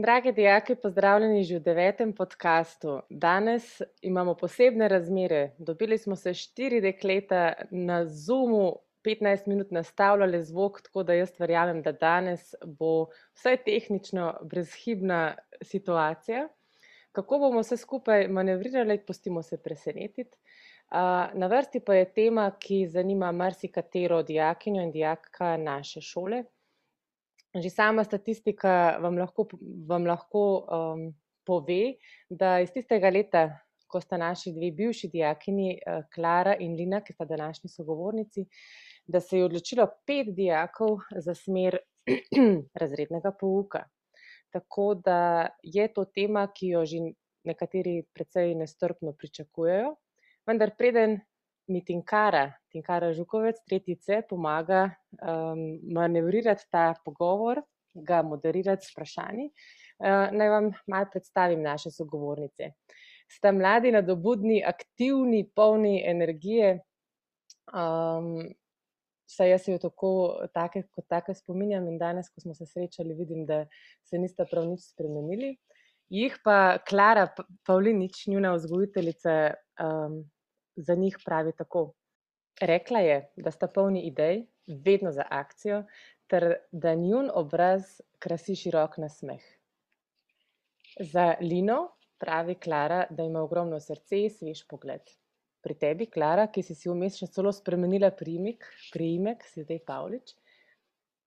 Dragi dijaki, pozdravljeni že v devetem podkastu. Danes imamo posebne razmere. Dobili smo se štiri dekleta na Zoomu, 15 minut nastavljali zvok, tako da jaz verjamem, da danes bo vsaj tehnično brezhibna situacija. Kako bomo vse skupaj manevrirali, pustimo se presenetiti. Na vrsti pa je tema, ki zanima marsikatero dijakinjo in dijaka naše šole. Že sama statistika vam lahko, vam lahko um, pove, da iz tistega leta, ko sta naši dve bivši dijakini, Klara in Lina, ki sta današnji sogovornici, da se je odločilo pet dijakov za smer razrednega pouka. Tako da je to tema, ki jo že nekateri precej nestrpno pričakujejo, vendar preden mi Tinkara, Tinkara Žukovec, tretjice, pomaga um, manevrirati ta pogovor, ga moderirati s vprašanji. Uh, naj vam malo predstavim naše sogovornice. Sta mladi, nadobudni, aktivni, polni energije. Um, saj jaz jo tako, take, kot take spominjam in danes, ko smo se srečali, vidim, da se nista prav nič spremenili. Jih pa Klara Pavlinič, njuna vzgojiteljica, um, za njih pravi tako. Rekla je, da sta polni idej, vedno za akcijo, ter da njun obraz krasi širok nasmeh. Za Lino pravi Klara, da ima ogromno srce in svež pogled. Pri tebi, Klara, ki si si vmes še celo spremenila priimek, priimek, si zdaj Pavlič,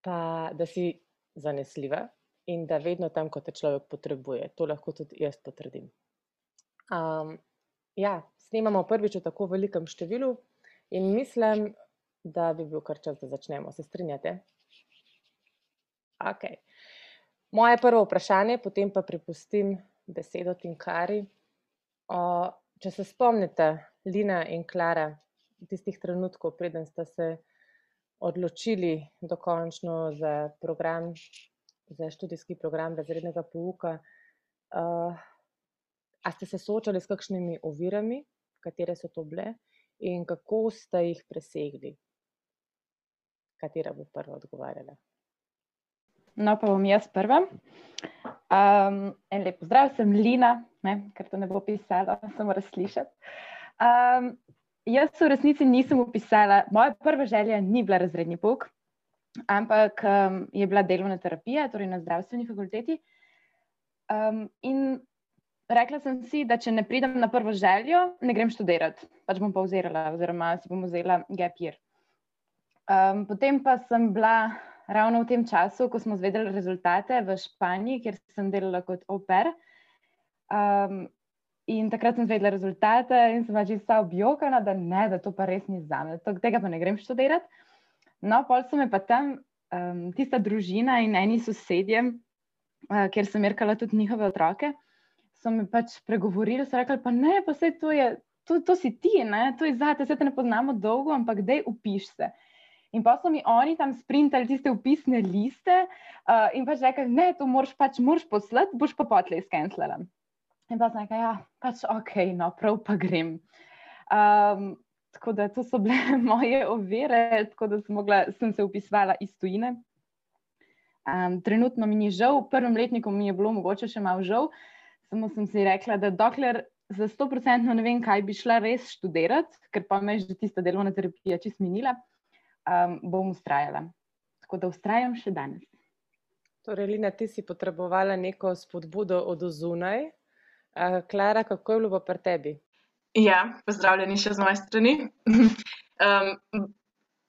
pa da si zanesljiva in da vedno tam, ko te človek potrebuje. To lahko tudi jaz potrdim. Um, ja, snemamo prvič v tako velikem številu in mislim, da bi bil kar čas, da začnemo. Se strinjate? Ok. Moje prvo vprašanje, potem pa prepustim besedo Tinkari. Če se spomnite, Lina in Klara, tistih trenutkov, preden ste se odločili dokončno za program, za študijski program razrednega pouka, uh, a ste se soočali s kakšnimi ovirami, katere so to bile in kako ste jih presegli. Katera bo prva odgovarjala? No, pa bom jaz prva. Um, en lep pozdrav, sem Lina, ne, ker to ne bo pisala, samo razslišati. Um, jaz v resnici nisem upisala, moja prva želja ni bila razredni pouk, ampak um, je bila delovna terapija, torej na zdravstveni fakulteti. Um, in rekla sem si, da če ne pridem na prvo željo, ne grem študirati. Pač bom pauzirala, oziroma si bom vzela year. Um, potem pa sem bila ravno v tem času, ko smo zvedeli rezultate v Španiji, kjer sem delala kot oper. Um, in takrat sem zvedela rezultate in sem pač čisto objokana, da ne, da to pa res ni za me, da tega pa ne grem študirati. No, pol so me pa tam um, tista družina in eni sosedje, uh, kjer sem merkala tudi njihove otroke so mi pač pregovorili, so rekli, pa ne, pa vse to je, to, to si ti, ne? to je zate, vse te ne poznamo dolgo, ampak dej upiš se. In pa so mi oni tam sprintali tiste upisne liste uh, in pač rekli, ne, to moraš pač moraš poslati, boš pa potlej skenslala. In pa sem rekla, ja, pač ok, no, prav pa grem. Um, tako da to so bile moje ovire, tako da sem, mogla, sem se upisvala iz tujine. Um, trenutno mi ni žal, v prvem letniku mi je bilo mogoče še malo žal, uh, samo sem si rekla, da dokler za 100% ne vem, kaj bi šla res študirati, ker pa me je že tista delovna terapija čist minila, um, bom ustrajala. Tako da ustrajam še danes. Torej, Lina, ti si potrebovala neko spodbudo od zunaj. Uh, Klara, kako je bilo pri tebi? Ja, pozdravljeni še z moje strani. um,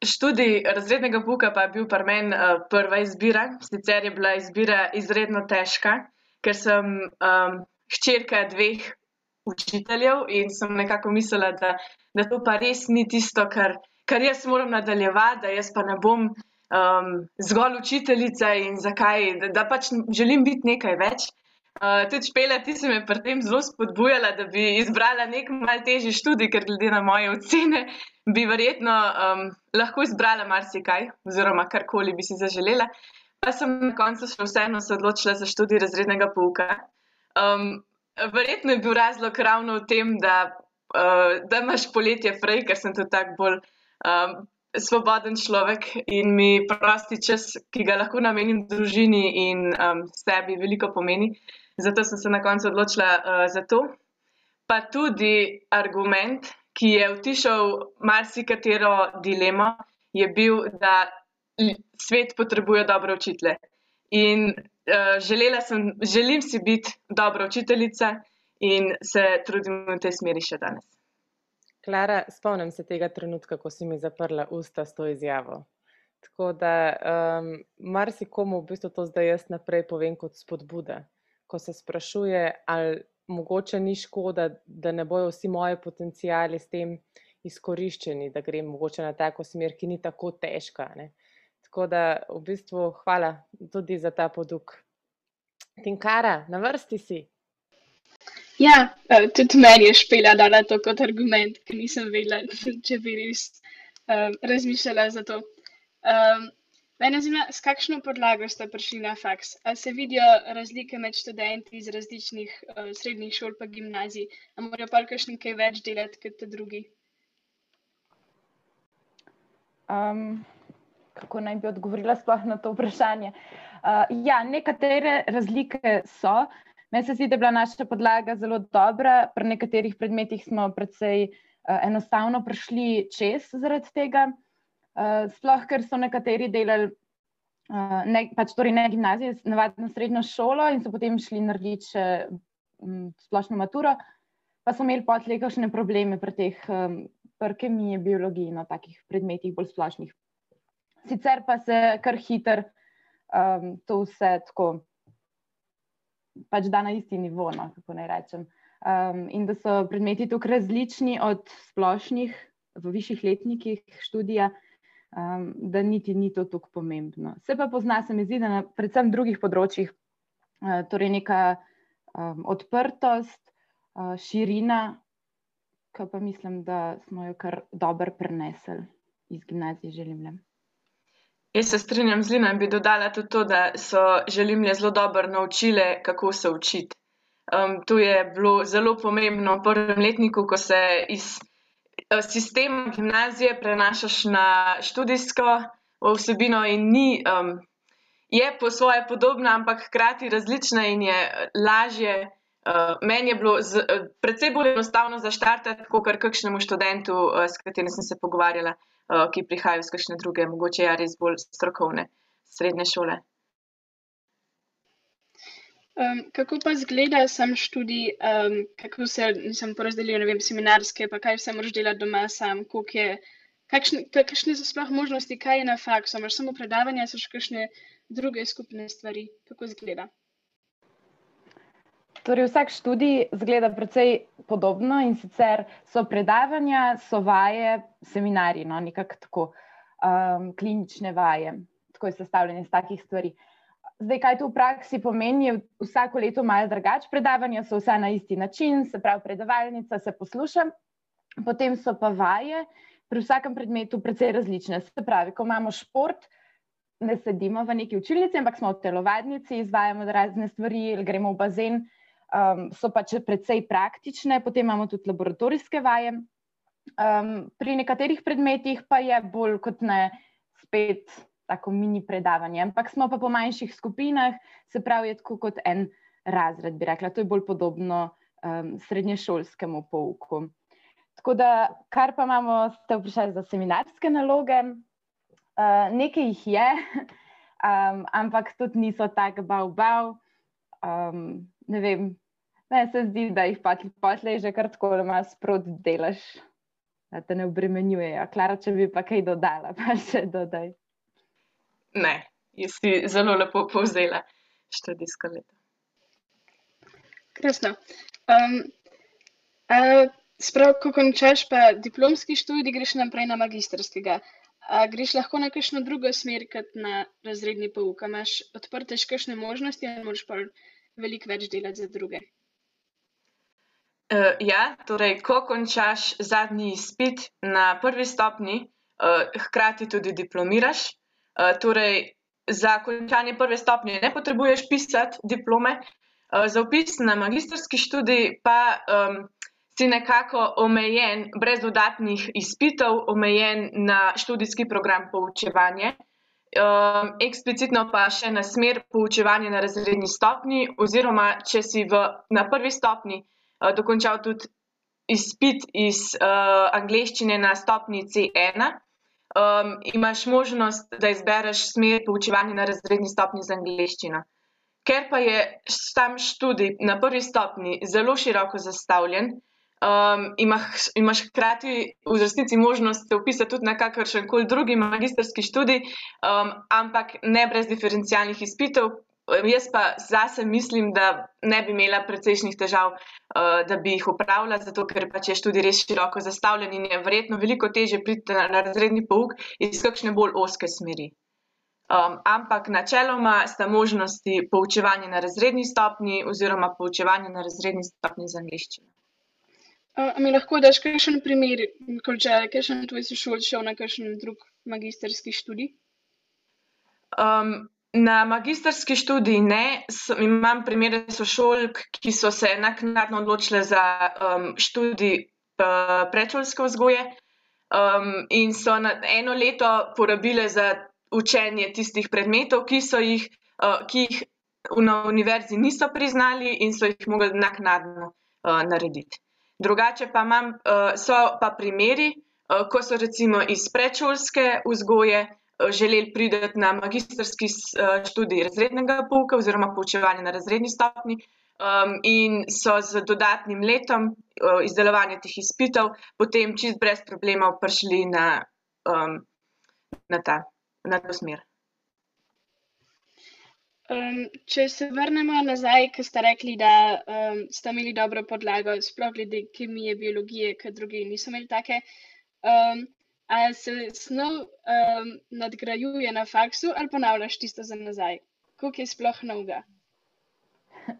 študij razrednega pouka pa je bil pri meni uh, prva izbira, sicer je bila izbira izredno težka, ker sem um, hčerka dveh učiteljev in sem nekako mislila, da, da to pa res ni tisto, kar, kar jaz moram nadaljevati, da jaz pa ne bom um, zgolj učiteljica in zakaj, da, da pač želim biti nekaj več. Uh, tudi špela, ti si me pri tem zelo spodbujala, da bi izbrala nek mal težji študij, ker glede na moje ocene bi verjetno um, lahko izbrala marsikaj oziroma karkoli bi si zaželela. Pa sem na koncu še vseeno se odločila za študij razrednega pouka. Um, verjetno je bil razlog ravno v tem, da, uh, da imaš poletje fraj, ker sem tudi tako bolj um, svoboden človek in mi prosti čas, ki ga lahko namenim družini in um, sebi, veliko pomeni. Zato sem se na koncu odločila uh, za to. Pa tudi argument, ki je utišal marsikatero dilemo, je bil, da svet potrebuje dobre učitele. In želela sem, želim si biti dobra učiteljica in se trudim v tej smeri še danes. Klara, spomnim se tega trenutka, ko si mi zaprla usta s to izjavo. Tako da um, marsikomu v bistvu to zdaj jaz naprej povem kot spodbuda, ko se sprašuje, ali mogoče ni škoda, da ne bojo vsi moji potencijali s tem izkoriščeni, da grem mogoče na tako smer, ki ni tako težka. Ne? Tako da v bistvu hvala tudi za ta poduk. Tinkara, na vrsti si. Ja, uh, tudi meni je špela dala to kot argument, ker nisem vedela, če bi res uh, razmišljala za to. Um, Mene zanima, s kakšno podlago ste prišli na faks? Ali se vidijo razlike med študenti iz različnih uh, srednjih šol pa gimnazij? Ali morajo pa kakšni kaj več delati kot drugi? Um, kako naj bi odgovorila sploh na to vprašanje? Uh, ja, nekatere razlike so. Meni se zdi, da je bila naša podlaga zelo dobra. Pri nekaterih predmetih smo precej uh, enostavno prišli čez zaradi tega. Uh, sploh, ker so nekateri delali, uh, ne, pač torej ne gimnazijo, navadno srednjo šolo in so potem šli narediti še um, splošno maturo, pa so imeli potlej kakšne probleme pri teh, um, pri kemiji, biologiji, no, takih predmetih bolj splošnih. Sicer pa se kar hiter um, to vse tako pač da na isti nivo, no, kako naj rečem. Um, in da so predmeti tukaj različni od splošnih v višjih letnikih študija, um, da niti ni to tako pomembno. Se pa pozna, se mi zdi, da na predvsem drugih področjih, uh, torej neka um, odprtost, uh, širina, ki pa mislim, da smo jo kar dobro prenesli iz gimnazije želim. Jaz se strinjam z Lino in bi dodala tudi to, da so želimlje zelo dobro naučile, kako se učiti. Um, to je bilo zelo pomembno v prvem letniku, ko se iz Eh, sistem gimnazije prenašaš na študijsko vsebino in ni, um, je po svoje podobna, ampak hkrati različna in je lažje. Uh, meni je bilo z, uh, predvsej bolj enostavno zaštartati, kot kar kakšnemu študentu, uh, s katerim sem se pogovarjala, uh, ki prihajajo iz kakšne druge, mogoče ja res bolj strokovne srednje šole. Um, kako pa zgleda sam študij, um, kako se nisem porazdelil, ne vem, seminarske, pa kaj vse moraš delati doma sam, je, kakšne, kakšne so sploh možnosti, kaj je na faksu, imaš samo predavanja, so še kakšne druge skupne stvari, kako zgleda? Torej, vsak študij zgleda precej podobno in sicer so predavanja, so vaje, seminarji, no, nekako tako, um, klinične vaje, tako je sestavljene iz takih stvari. Zdaj, kaj to v praksi pomeni, je vsako leto malo drugače. Predavanja so vse na isti način, se pravi, predavalnica se posluša, potem so pa vaje pri vsakem predmetu precej različne. Se pravi, ko imamo šport, ne sedimo v neki učilnici, ampak smo v telovadnici, izvajamo razne stvari, gremo v bazen, um, so pač precej praktične, potem imamo tudi laboratorijske vaje. Um, pri nekaterih predmetih pa je bolj kot ne spet tako mini predavanje, ampak smo pa po manjših skupinah, se pravi, je tako kot en razred, bi rekla. To je bolj podobno um, srednješolskemu pouku. Tako da, kar pa imamo, ste vprašali za seminarske naloge, uh, nekaj jih je, um, ampak tudi niso tako bav-bav. Um, ne vem, meni se zdi, da jih potlej že kar tako, da imaš sprot delaš. Da te ne obremenjujejo. Klara, če bi pa kaj dodala, pa še dodaj. Ne, jaz si zelo lepo povzela študijsko leto. Krasno. Um, uh, sprav, ko končaš pa diplomski študij, greš naprej na magistrskega. A greš lahko na kakšno drugo smer, kot na razredni pouk? Imaš odprte še kakšne možnosti, ali moraš pa veliko več delati za druge? Uh, ja, torej, ko končaš zadnji izpit na prvi stopni, uh, hkrati tudi diplomiraš. Eh, torej, za končanje prve stopnje ne potrebuješ pisati diplome, uh, za upis na magistrski študij pa um, si nekako omejen, brez dodatnih izpitov, omejen na študijski program poučevanja. Um, eksplicitno pa še na smer poučevanja na razredni stopni, oziroma če si v, na prvi stopni uh, dokončal tudi izpit iz uh, angleščine na stopni C1, um, imaš možnost, da izbereš smer poučevanja na razredni stopni za angleščino. Ker pa je sam študij na prvi stopni zelo široko zastavljen, um, imaš, imaš hkrati v resnici možnost se upisati tudi na kakršen koli drugi magistrski študij, um, ampak ne brez diferencialnih izpitev. Jaz pa zase mislim, da ne bi imela precejšnjih težav, uh, da bi jih upravljala, zato ker pač je študij res široko zastavljen in je verjetno veliko teže priti na, na razredni pouk iz kakšne bolj oske smeri. Um, ampak načeloma sta možnosti poučevanja na razredni stopni oziroma poučevanja na razredni stopni za angliščino. Mi lahko daš kakšen primer, kot če je kakšen tvoj sošolc šel na kakšen drug magistrski študij? Um, na magistrski študij ne, so, imam primere sošolk, ki so se naknadno odločile za um, študij uh, predšolske vzgoje um, in so na eno leto porabile za učenje tistih predmetov, ki jih, uh, ki jih na univerzi niso priznali in so jih mogli naknadno uh, narediti. Drugače pa imam, uh, so pa primeri, uh, ko so recimo iz predšolske vzgoje želeli priti na magistrski uh, študij razrednega pouka oziroma poučevanja na razredni stopni. Um, in so z dodatnim letom uh, izdelovanja teh izpitov potem čist brez problemov prišli na, um, na, ta, na to smer. Um, če se vrnemo nazaj, ki ste rekli, da um, ste imeli dobro podlago, sploh glede kemije, biologije, ki drugi niso imeli take. Um, ali se snov um, nadgrajuje na faksu ali ponavljaš tisto za nazaj? Kako je sploh novega?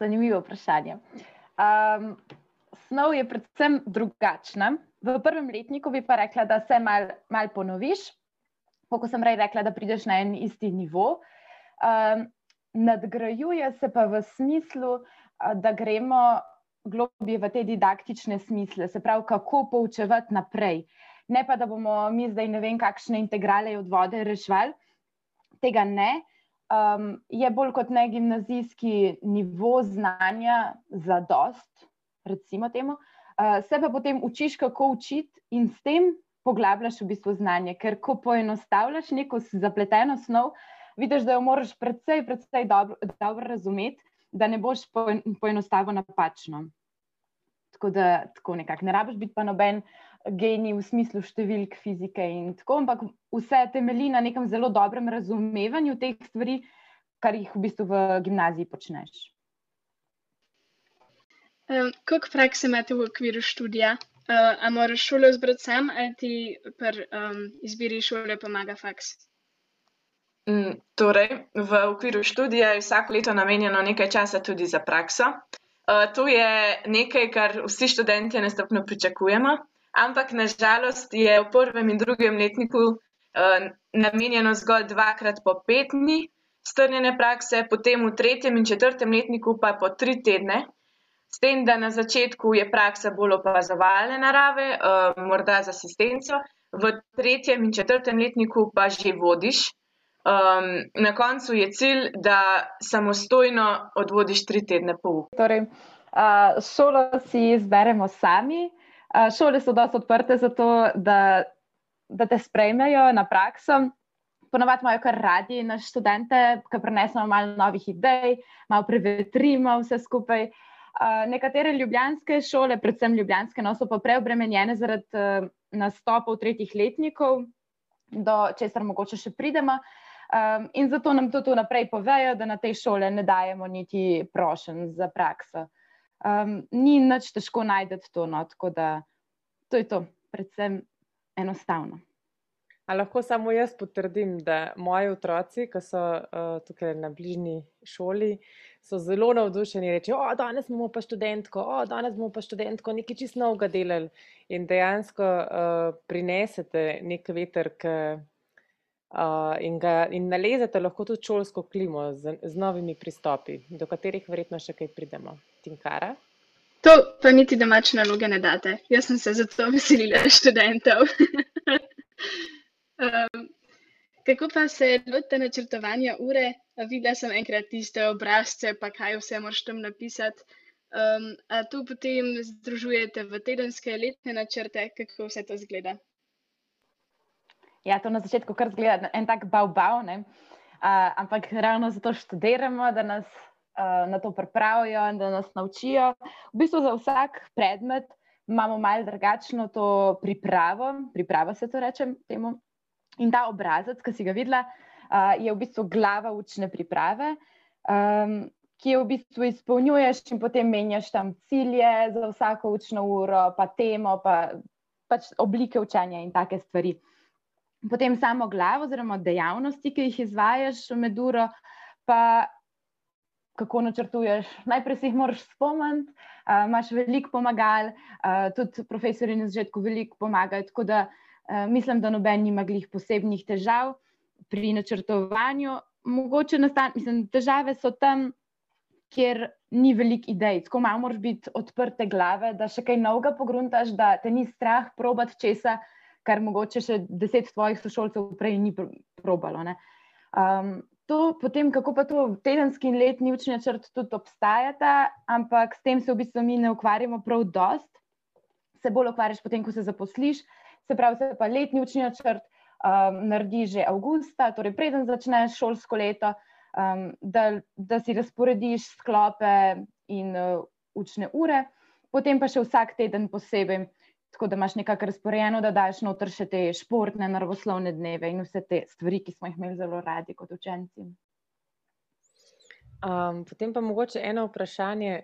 Zanimivo vprašanje. Um, snov je predvsem drugačna. V prvem letniku bi pa rekla, da se malo mal ponoviš, kot sem prej rekla, da prideš na en isti nivo. Um, nadgrajuje se pa v smislu, da gremo globje v te didaktične smisle, se pravi, kako poučevati naprej. Ne pa, da bomo mi zdaj ne vem, kakšne integrale od vode rešvali, tega ne. Um, je bolj kot ne gimnazijski nivo znanja za dost, recimo temu, uh, se pa potem učiš, kako učiti in s tem poglabljaš v bistvu znanje, ker ko poenostavljaš neko zapleteno snov, uh, vidiš, da jo moraš predvsej, predvsej dobro, dobro razumeti, da ne boš poenostavil napačno. Tako da tako nekako ne rabiš biti pa noben genij v smislu številk fizike in tako, ampak vse temelji na nekem zelo dobrem razumevanju teh stvari, kar jih v bistvu v gimnaziji počneš. Um, Kako prakse imate v okviru študija? Uh, a moraš šolo izbrati sam ali ti pri um, izbiri šole pomaga faks? Mm, torej, v okviru študija je vsako leto namenjeno nekaj časa tudi za prakso. Uh, to je nekaj, kar vsi študenti nastopno pričakujemo, ampak nažalost je v prvem in drugem letniku uh, namenjeno zgolj dvakrat po pet dni strnjene prakse, potem v tretjem in četrtem letniku pa po tri tedne. S tem, da na začetku je praksa bolj opazovalne narave, uh, morda z asistenco, v tretjem in četrtem letniku pa že vodiš. Um, na koncu je cilj, da samostojno odvodiš tri tedne pouk. Torej, uh, šolo si izberemo sami. Uh, šole so dosti odprte za to, da, da te sprejmejo na prakso. Ponovadi imajo kar radi naše študente, ki prenesemo malo novih idej, malo prevetrimo vse skupaj. Uh, nekatere ljubljanske šole, predvsem ljubljanske, no, so pa preobremenjene zaradi uh, nastopov tretjih letnikov, do česar mogoče še pridemo. Um, in zato nam to naprej povejo, da na tej šole ne dajemo niti prošen za prakso. Um, ni nič težko najti to, no, tako da to je to, predvsem enostavno. A lahko samo jaz potrdim, da moji otroci, ki so uh, tukaj na bližnji šoli, so zelo navdušeni in rečejo: O, danes smo pa študentko, o, danes smo pa študentko, nekaj čist novega delali. In dejansko uh, prinesete nek veter, ki uh, in, ga, in nalezete lahko tudi šolsko klimo z, z novimi pristopi, do katerih verjetno še kaj pridemo. Tinkara? To pa niti domače naloge ne date. Jaz sem se zato veselila študentov. um, kako pa se lotite načrtovanja ure? Videla sem enkrat tiste obrazce, pa kaj vse moraš tam napisati. Um, a tu potem združujete v tedenske letne načrte, kako vse to zgleda? Ja, to na začetku kar zgleda en tak bav-bav, uh, ampak ravno zato študiramo, da nas uh, na to pripravijo in da nas naučijo. V bistvu za vsak predmet imamo malo drugačno to pripravo, priprava se to reče temu. In ta obrazec, ki si ga videla, uh, je v bistvu glava učne priprave. Um, Ki jo v bistvu izpolnjuješ, in potem menjaš tam cilje za vsako učno uro, pa temo, pa pač oblike učenja in take stvari. Potem samo glavo, oziroma dejavnosti, ki jih izvajaš med uro, pa kako načrtuješ. Najprej si jih moraš spomniti, uh, imaš veliko pomagal, uh, tudi profesori na začetku veliko pomagajo. Tako da uh, mislim, da noben nima glih posebnih težav pri načrtovanju. Mogoče nastane, mislim, težave so tam, kjer ni veliko idej. Tako malo moraš biti odprte glave, da še kaj novega pogruntaš, da te ni strah probati česa, kar mogoče še deset tvojih sošolcev prej ni probalo. Um, to, potem, kako pa to tedenski in letni učni načrt tudi obstajata, ampak s tem se v bistvu mi ne ukvarjamo prav dost. Se bolj ukvarjaš potem, ko se zaposliš, se pravi, se pa letni učni načrt um, naredi že avgusta, torej preden začneš šolsko leto, um, da, da si razporediš sklope in uh, učne ure, potem pa še vsak teden posebej tako da imaš nekako razporejeno, da daš noter še te športne, naravoslovne dneve in vse te stvari, ki smo jih imeli zelo radi kot učenci. Um, potem pa mogoče eno vprašanje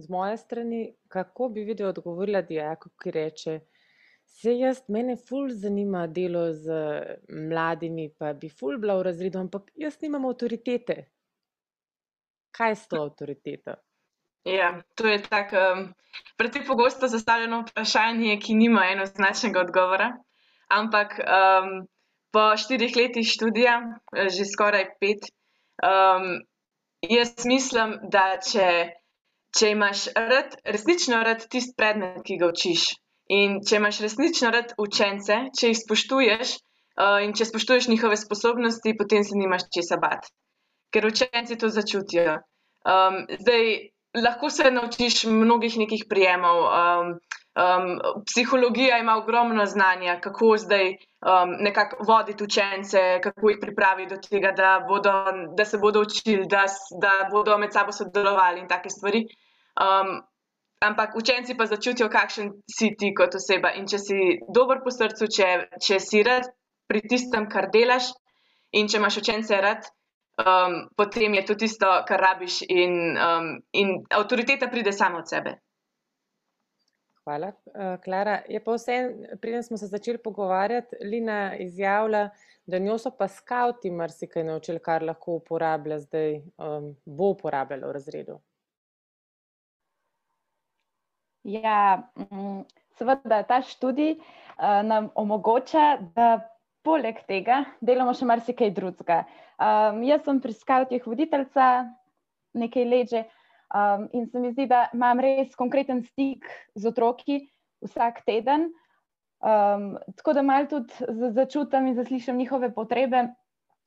z moje strani, kako bi videl odgovorila dijaku, ki reče, se jaz, mene ful zanima delo z mladimi, pa bi ful bila v razredu, ampak jaz nimam avtoritete. Kaj je s to avtoriteto? Ja, to je tako um, precej pogosto zastavljeno vprašanje, ki nima enoznačnega odgovora. Ampak um, po štirih letih študija, eh, že skoraj pet, um, jaz mislim, da če, če imaš rad, resnično rad tisti predmet, ki ga učiš, in če imaš resnično rad učence, če jih spoštuješ uh, in če spoštuješ njihove sposobnosti, potem se nimaš česa bati, ker učenci to začutijo. Um, zdaj, lahko se naučiš mnogih nekih prijemov. Um, um, psihologija ima ogromno znanja, kako zdaj um, nekako voditi učence, kako jih pripraviti do tega, da, bodo, da se bodo učili, da, da bodo med sabo sodelovali in take stvari. Um, ampak učenci pa začutijo, kakšen si ti kot oseba. In če si dober po srcu, če, če si rad pri tistem, kar delaš, in če imaš učence rad um, potem je to tisto, kar rabiš, in, um, in avtoriteta pride sama od sebe. Hvala, uh, Klara. Je pa vse, preden smo se začeli pogovarjati, Lina izjavlja, da njo so pa skavti marsikaj naučili, kar lahko uporablja zdaj, um, bo uporabljala v razredu. Ja, mm, seveda ta študij uh, nam omogoča, da poleg tega delamo še marsikaj drugega. Um, jaz sem pri skavtih voditeljca nekaj leže um, in se mi zdi, da imam res konkreten stik z otroki vsak teden. Um, tako da malo tudi začutim in zaslišim njihove potrebe,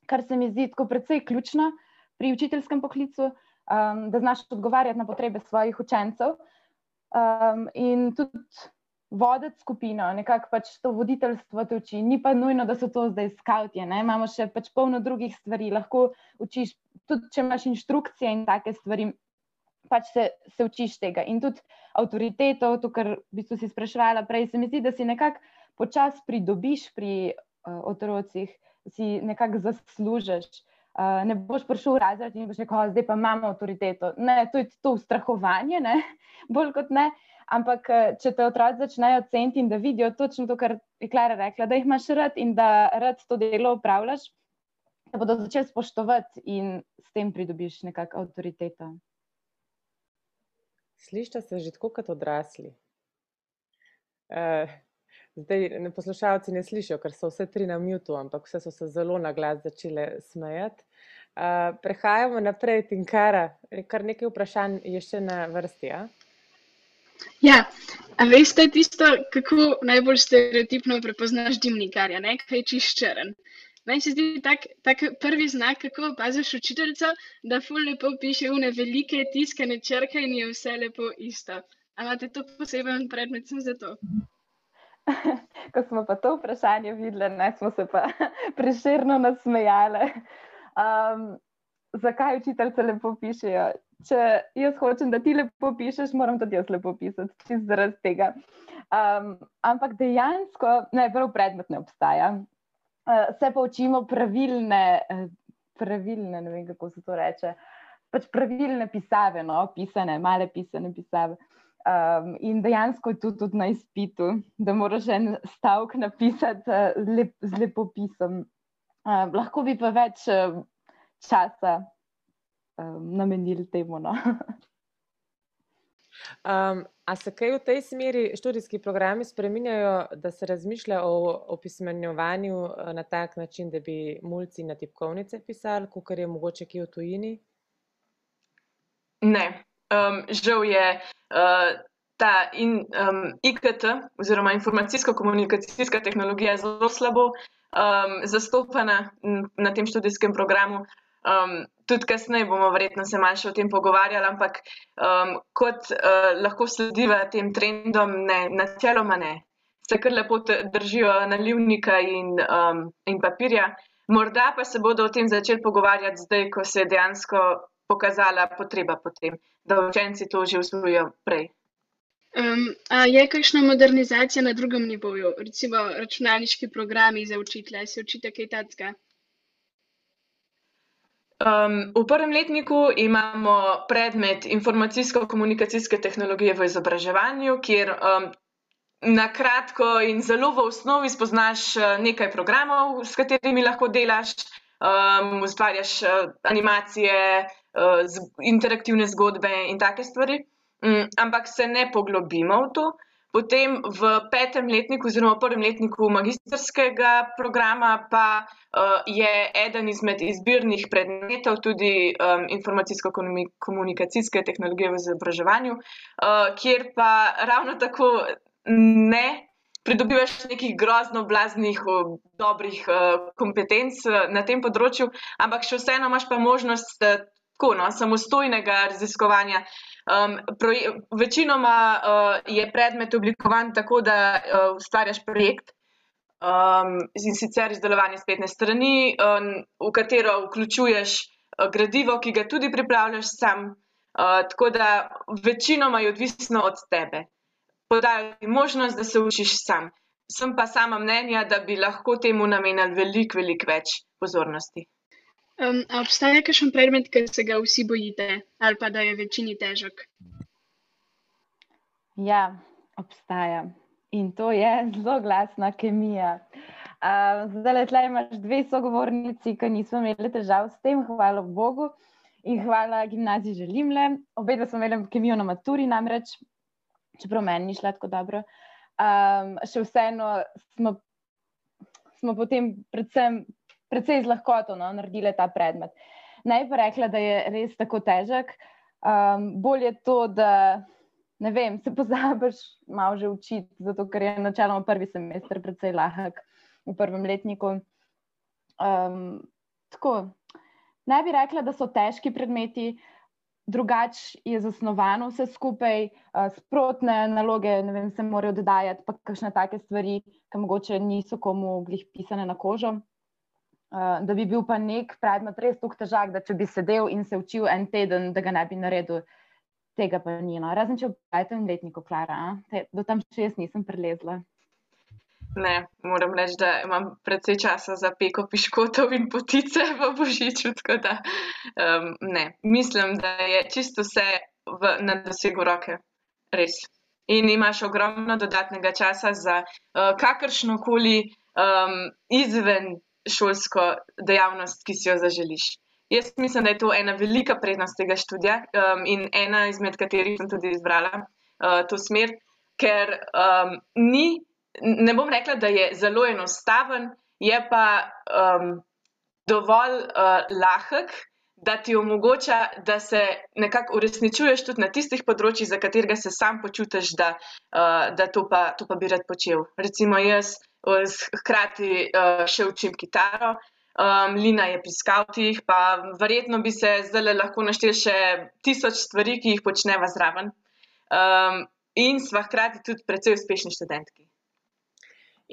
kar se mi zdi tako precej ključno pri učiteljskem poklicu, um, da znaš odgovarjati na potrebe svojih učencev. Um, in tudi voditi skupino, nekako pač to voditeljstvo te uči. Ni pa nujno, da so to zdaj skavtje. Imamo še pač polno drugih stvari, lahko učiš, tudi če imaš inštrukcije in take stvari, pač se, se učiš tega. In tudi avtoriteto, to, kar bi si sprašvala prej, se mi zdi, da si nekako počasi pridobiš pri uh, otrocih, si nekako zaslužiš. Uh, ne boš prišel v razred in boš rekel, zdaj pa imamo avtoriteto. Ne, to je to ustrahovanje, ne? bolj kot ne. Ampak, eh, če te otroci začnejo ceniti in da vidijo točno to, kar je Klara rekla, da jih imaš rad in da rad to delo upravljaš, te bodo začeli spoštovati in s tem pridobiš nekakšno avtoriteto. Slišite se že tako kot odrasli. Uh, zdaj, poslušalci ne slišijo, ker so vse tri na mjutu, ampak vse so se zelo na glas začele smejati. Uh, prehajamo naprej, Tinkara, kar nekaj vprašanj je še na vrsti. Ja? Ja, a veste tisto, kako najbolj stereotipno prepoznaš dimnikarja, ne? kaj je čist črn. Meni se zdi tak, tak prvi znak, kako opaziš učiteljico, da ful lepo piše une velike tiskane črke in je vse lepo isto. A imate to poseben predmet za to? Ko smo pa to vprašanje videli, ne, smo se pa preširno nasmejali. Um, zakaj učiteljice lepo pišejo? Če jaz hočem, da ti lepo pišeš, moram tudi jaz lepo pisati, čist zaradi tega. Um, ampak dejansko, prav predmet ne obstaja. Uh, se pa učimo pravilne, uh, pravilne, ne vem kako se to reče, pač pravilne pisave, no, pisane, male pisane pisave. Um, in dejansko je to tudi na izpitu, da moraš en stavek napisati uh, lep, z lepopisom. Uh, lahko bi pa več uh, časa um, namenili temu. No? um, a se kaj v tej smeri študijski programi spremenjajo, da se razmišlja o opismenjevanju na tak način, da bi mulci na tipkovnice pisali, kot je mogoče ki v tujini? Ne, um, žal je uh, ta in, um, IKT, oziroma informacijsko-komunikacijska tehnologija, zelo slabo um, zastopana na tem študijskem programu. Um, tudi kasneje bomo verjetno se malce o tem pogovarjali, ampak um, kot uh, lahko slediva tem trendom, ne, načeloma ne. Se kar lepo držijo nalivnika in, um, in papirja. Morda pa se bodo o tem začeli pogovarjati zdaj, ko se je dejansko pokazala potreba po tem, da učenci to že usvojijo prej. Um, a je kakšna modernizacija na drugem nivoju, recimo računalniški programi za učitelje, se učite kaj takega? Um, v prvem letniku imamo predmet informacijsko-komunikacijske tehnologije v izobraževanju, kjer um, na kratko in zelo v osnovi spoznaš nekaj programov, s katerimi lahko delaš, um, ustvarjaš animacije, z, interaktivne zgodbe in take stvari, um, ampak se ne poglobimo v to. Potem v petem letniku, oziroma v prvem letniku magistrskega programa, pa uh, je eden izmed izbirnih predmetov tudi um, informacijsko-komunikacijske tehnologije v izobraževanju, uh, kjer pa ravno tako ne pridobivaš nekih grozno blaznih, dobrih uh, kompetenc na tem področju, ampak še vseeno imaš pa možnost tako, no, samostojnega raziskovanja. Um, večinoma uh, je predmet oblikovan tako, da uh, ustvarjaš projekt um, in sicer izdelovanje spletne strani, um, v katero vključuješ uh, gradivo, ki ga tudi pripravljaš sam. Uh, tako da večinoma je odvisno od tebe. Podajo ti možnost, da se učiš sam. Sem pa sama mnenja, da bi lahko temu namenili veliko, veliko več pozornosti. Um, obstaja kakšen predmet, ki se ga vsi bojite, ali pa da je večini težek? Ja, obstaja. In to je zelo glasna kemija. Uh, zdaj, le imaš dve sogovornici, ki niso imeli težav s tem, hvala Bogu in hvala gimnaziji želim le. Obe smo imeli kemijo na maturi, namreč, čeprav meni ni šlo tako dobro. Um, še vseeno smo, smo potem, predvsem precej z lahkoto no, naredile ta predmet. Naj pa rekla, da je res tako težek. Um, bolje je to, da vem, se pozabiš malo že učiti, zato ker je načeloma prvi semester precej lahek v prvem letniku. Um, tako, naj bi rekla, da so težki predmeti. Drugače je zasnovano vse skupaj, uh, sprotne naloge, ne vem, se morajo dodajati, pa kakšne take stvari, ki mogoče niso komu glih pisane na kožo. Uh, da bi bil pa nek predmet res tako težak, da če bi sedel in se učil en teden, da ga ne bi naredil, tega pa ni. No. Razen če obajate en letnik, Klara, Te, do tam še jaz nisem prelezla. Ne, moram reči, da imam precej časa za peko piškotov in potice v božiču. Da, um, ne, mislim, da je čisto vse v, na dosegu roke, res. In imaš ogromno dodatnega časa za uh, kakršno koli um, izven šolsko dejavnost, ki si jo zaželiš. Jaz mislim, da je to ena velika prednost tega študija um, in ena izmed katerih sem tudi izbrala uh, to smer, ker um, ni, ne bom rekla, da je zelo enostaven, je pa um, dovolj uh, lahek, da ti omogoča, da se nekako uresničuješ tudi na tistih področjih, za katerega se sam počutiš, da, uh, da to, pa, to pa bi rad počel. Recimo jaz hkrati uh, še učim kitaro. Um, Lina je pri skavtih, pa verjetno bi se zdaj lahko naštel še tisoč stvari, ki jih počneva zraven. Um, in sva hkrati tudi precej uspešni študentki.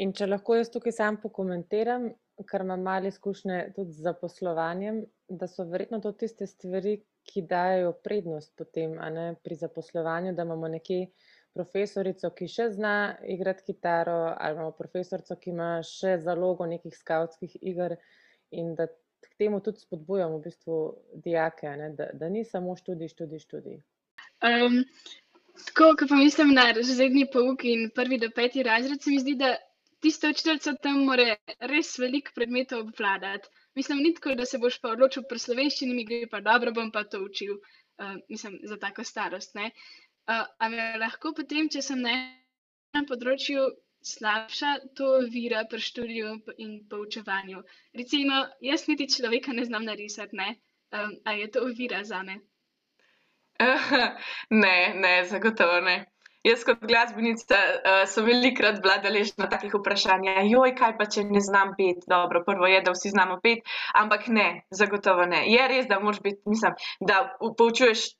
In če lahko jaz tukaj sam pokomentiram, ker imam malo izkušnje tudi z zaposlovanjem, da so verjetno to tiste stvari, ki dajo prednost potem ne, pri zaposlovanju, da imamo nekje profesorico, ki še zna igrati kitaro, ali imamo profesorico, ki ima še zalogo nekih skautskih iger, in da k temu tudi spodbujamo v bistvu dijake, da, da ni samo študij, študij, študij. Um, tako, ko pa mislim na razredni pouk in prvi do peti razred, se mi zdi, da tista učiteljica tam mora res veliko predmetov obvladati. Mislim, ni tako, da se boš pa odločil pri slovenščini, mi gre pa dobro, bom pa to učil, uh, mislim, za tako starost. Uh, a me lahko potem, če sem na enem področju slabša, to vira pri študiju in poučevanju. Recimo, jaz niti človeka ne znam narisati, ne? Um, a je to vira za me? ne, ne, zagotovo ne. Jaz kot glasbenica uh, sem velikrat bila deležna takih vprašanj, joj, kaj pa če ne znam pet. Dobro, prvo je, da vsi znamo pet, ampak ne, zagotovo ne. Je res, da moraš biti, mislim, da poučuješ uh,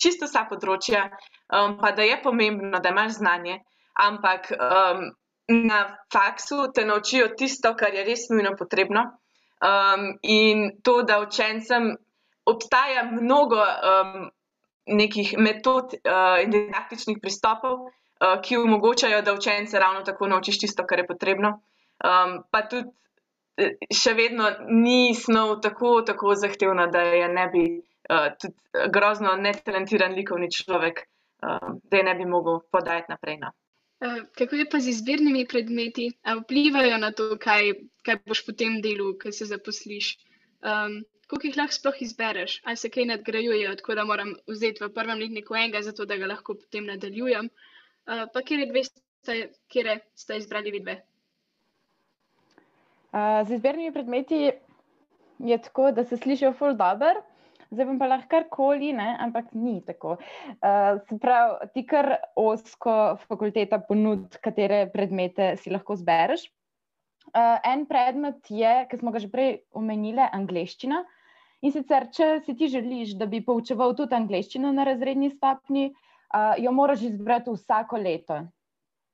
čisto vsa področja, um, pa da je pomembno, da imaš znanje, ampak um, na faksu te naučijo tisto, kar je res nujno potrebno. Um, in to, da učencem obstaja mnogo. Um, nekih metod uh, in didaktičnih pristopov, uh, ki omogočajo, da učence ravno tako naučiš tisto, kar je potrebno. Um, pa tudi eh, še vedno ni snov tako, tako zahtevna, da je ne bi uh, tudi grozno netalentiran likovni človek, uh, da je ne bi mogel podajati naprej. No. Kako je pa z izbirnimi predmeti, ali vplivajo na to, kaj, kaj boš potem delal, ko se zaposliš? Um, koliko jih lahko sploh izbereš, ali se kaj nadgrajujejo, tako da moram vzeti v prvem letniku enega, zato da ga lahko potem nadaljujem. Uh, pa kje dve ste, kje ste izbrali vidve? Uh, z izbernimi predmeti je tako, da se slišijo full dobro. Zdaj bom pa lahko karkoli, ne? ampak ni tako. Uh, se pravi, ti kar osko fakulteta ponud, katere predmete si lahko zbereš. Uh, en predmet je, ki smo ga že prej omenili, angliščina. In sicer, če si ti želiš, da bi poučeval tudi angliščino na razredni stopni, uh, jo moraš izbrati vsako leto.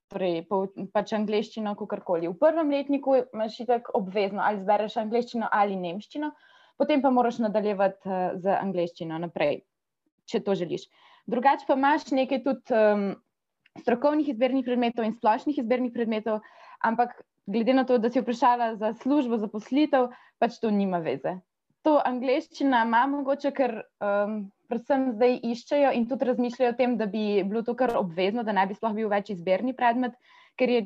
Torej, pač angliščino, kako koli. V prvem letniku imaš tako obvezno, ali zbereš angliščino ali nemščino, potem pa moraš nadaljevati uh, z angliščino naprej, če to želiš. Drugače pa imaš nekaj tudi um, strokovnih izbernih predmetov in splošnih izbernih predmetov, ampak glede na to, da si vprašala za službo, za poslitev, pač to nima veze to angliščina ima mogoče, ker um, predvsem zdaj iščejo in tudi razmišljajo o tem, da bi bilo to kar obvezno, da naj bi sploh bil več izberni predmet, ker je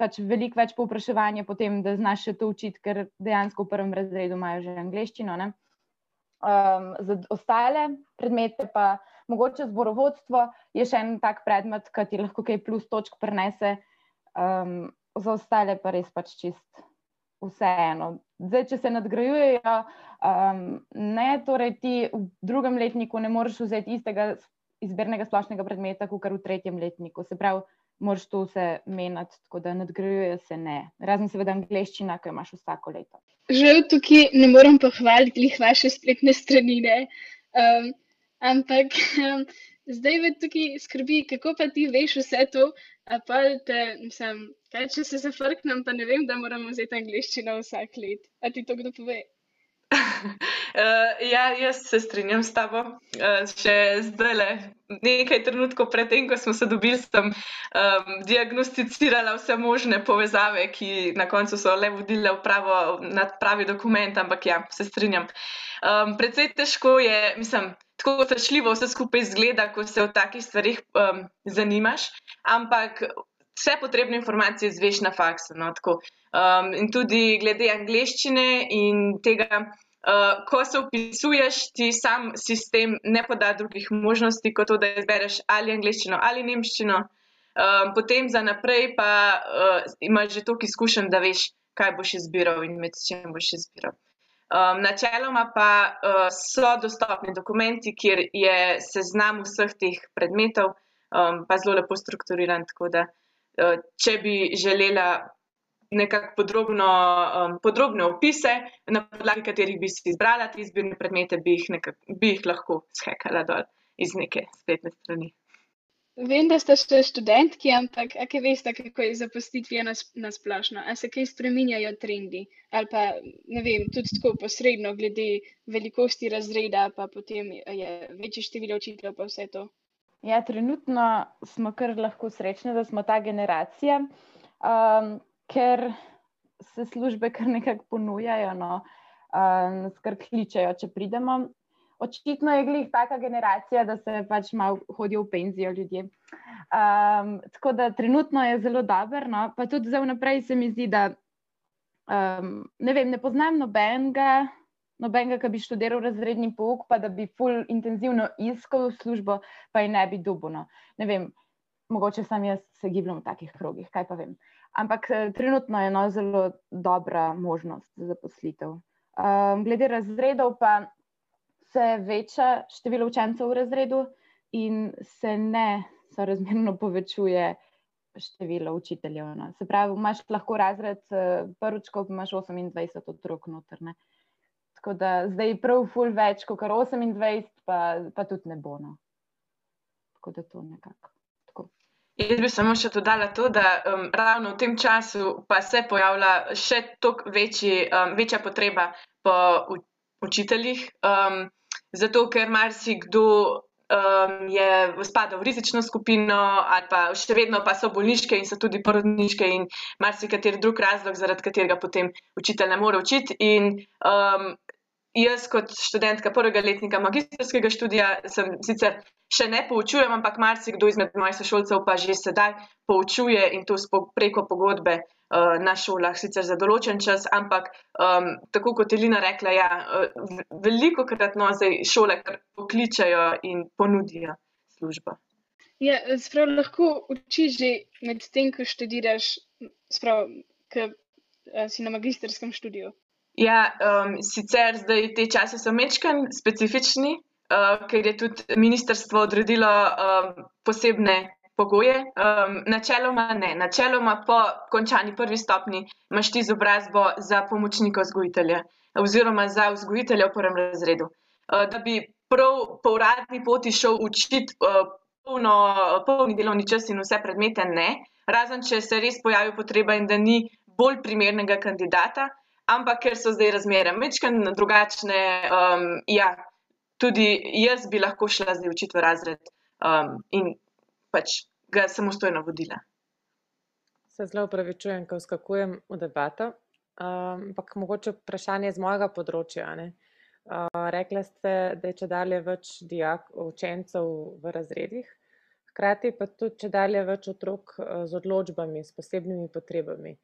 pač veliko več povpraševanja potem, da znaš še to učiti, ker dejansko v prvem razredu imajo že angliščino. Um, za ostale predmete pa mogoče zborovodstvo je še en tak predmet, ki ti lahko kaj plus točk prenese, um, za ostale pa res pač čist vseeno. Zdaj, če se nadgrajujejo, um, ne, torej ti v drugem letniku ne moreš vzeti istega izbirnega splošnega predmeta, kot v tretjem letniku. Se pravi, moraš to vse menjati, tako da nadgrajujejo se ne. Razen seveda angliščina, ki jo imaš vsako leto. Žal tukaj ne morem pohvaliti vaše spletne stranine, um, ampak um, zdaj me tukaj skrbi, kako pa ti veš vse to, pa te, mislim, kaj če se zafrknem, pa ne vem, da moramo vzeti angliščino vsak let. A ti to kdo pove? uh, ja, jaz se strinjam s tabo. Uh, še zdaj, le, nekaj trenutkov predtem, ko smo se dobili, sem um, diagnosticirala vse možne povezave, ki na koncu so le vodile v pravo, na pravi dokument, ampak ja, se strinjam. Um, predvsej težko je, mislim, tako strašljivo vse skupaj izgleda, ko se o takih stvarih um, zanimaš, ampak vse potrebne informacije zveš na faksu. No, um, in tudi glede angleščine in tega. Uh, ko se upisuješ, ti sam sistem ne poda drugih možnosti, kot to, da izbereš ali angliščino ali nemščino. Um, potem za naprej pa uh, imaš že toliko izkušenj, da veš, kaj boš izbiral in med čim boš izbiral. Um, načeloma pa uh, so dostopni dokumenti, kjer je seznam vseh teh predmetov, um, pa zelo lepo strukturiran. Tako da, uh, če bi želela nekako podrobno, um, podrobne opise, na podlagi katerih bi si izbrala te izbirne predmete, bi jih, nekak, bi jih lahko shekala dol iz neke spletne strani. Vem, da ste še študentki, ampak kaj veste, kako je zapustitvijo na, na splošno? A se kaj spreminjajo trendi? Ali pa, ne vem, tudi tako posredno, glede velikosti razreda, pa potem je večje število učiteljev, pa vse to? Ja, trenutno smo kar lahko srečni, da smo ta generacija. Um, ker se službe kar nekako ponujajo, no, um, skrb kličejo, če pridemo. Očitno je glih taka generacija, da se pač malo hodijo v penzijo ljudje. Um, tako da trenutno je zelo dober, no, pa tudi za vnaprej se mi zdi, da um, ne vem, ne poznam nobenega. Nobenega, ki bi študiral razredni pouk, pa da bi ful intenzivno iskal službo, pa je ne bi dubno. Ne vem, mogoče sam jaz se gibljem v takih krogih, kaj pa vem. Ampak eh, trenutno je eno zelo dobra možnost za zaposlitev. Um, glede razredov, pa se veča število učencev v razredu, in se ne sorazmerno povečuje število učiteljev. No. Se pravi, imaš lahko razred eh, prvičko, pa imaš 28 otrok notrne. Tako da zdaj je prav ful več kot 28, pa, pa tudi ne bo. No. Tako da to nekako. Jaz bi samo še dodala to, da um, ravno v tem času pa se pojavlja še toliko um, večja potreba po učiteljih, um, zato ker marsikdo um, je spadal v rizično skupino ali pa še vedno pa so bolniške in so tudi porodniške in marsikateri drug razlog, zaradi katerega potem učitelj ne more učiti. In, um, jaz kot študentka prvega letnika magistrskega študija sem sicer še ne poučujem, ampak marsikdo izmed mojih sošolcev pa že sedaj poučuje in to preko pogodbe uh, na šolah, sicer za določen čas, ampak um, tako kot je Lina rekla, ja, uh, veliko krat no, zdaj šole pokličajo in ponudijo službo. Ja, sprav, lahko učiš že med tem, ko študiraš, sprav, ko uh, si na magistrskem študiju. Ja, um, sicer zdaj te čase so mečken specifični, uh, ker je tudi ministrstvo odredilo um, posebne pogoje. Um, načeloma ne. Načeloma po končani prvi stopni imaš ti izobrazbo za pomočnika vzgojitelja oziroma za vzgojitelja v prvem razredu. Uh, da bi prav po uradni poti šel učiti uh, polno, polni delovni čas in vse predmete, ne. Razen, če se res pojavi potreba in da ni bolj primernega kandidata ampak ker so zdaj razmere mečkane drugačne, um, ja, tudi jaz bi lahko šla zdaj učiti v razred um, in pač ga samostojno vodila. Se zelo upravičujem, ko skakujem v debato, um, ampak mogoče vprašanje z mojega področja. Uh, rekla ste, da je če dalje več dijak, učencev v razredih, hkrati pa tudi če dalje več otrok uh, z odločbami, s posebnimi potrebami.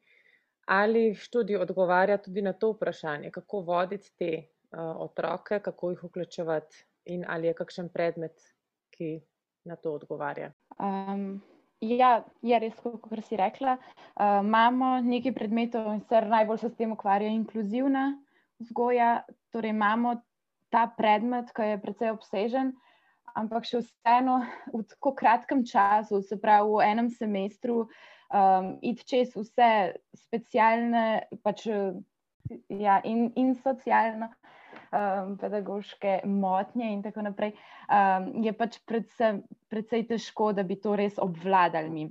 Ali študij odgovarja tudi na to vprašanje, kako voditi te uh, otroke, kako jih vključevati, in ali je kakšen predmet, ki na to odgovarja? Um, ja, je res, kot si rekla. Uh, imamo nekaj predmetov in se najbolj se s tem ukvarja inkluzivna vzgoja. Torej, imamo ta predmet, ki je precej obsežen, ampak še vseeno v tako kratkem času, se pravi v enem semestru um, iti čez vse specialne pač, ja, in, in socialno. Um, pedagoške motnje, in tako naprej, um, je pač predvsem, predvsej težko, da bi to res obvladali. Mi.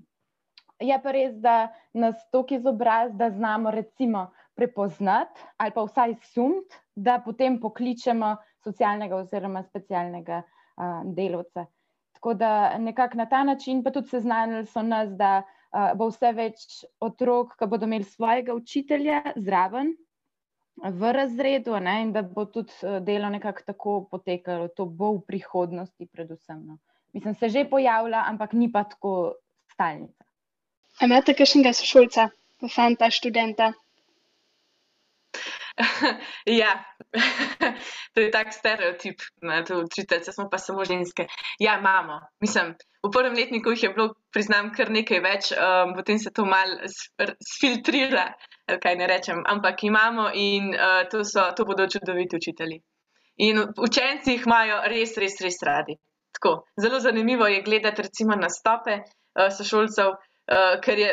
Je pa res, da nas toliko izobraz, da znamo recimo prepoznati ali pa vsaj sumt, da potem pokličemo socialnega oziroma specialnega uh, delovca. Tako da nekako na ta način, pa tudi seznanili so nas, da bo vse več otrok, ki bodo imeli svojega učitelja zraven v razredu, ne, in da bo tudi delo nekako tako potekalo. To bo v prihodnosti, predvsem. No. Mislim, se že pojavlja, ampak ni pa tako stalnica. Imate kakšnega sošolca, fanta, študenta? ja, to je tak stereotip, da učiteljice smo pa samo ženske. Ja, imamo. Mislim, v prvem letniku jih je bilo, priznam, kar nekaj več, um, potem se to mal sfiltrira, kaj ne rečem, ampak imamo in uh, to, so, to bodo čudoviti učitelji. In učenci jih imajo res, res, res radi. Tako. Zelo zanimivo je gledati recimo nastope uh, sošolcev, uh, ker je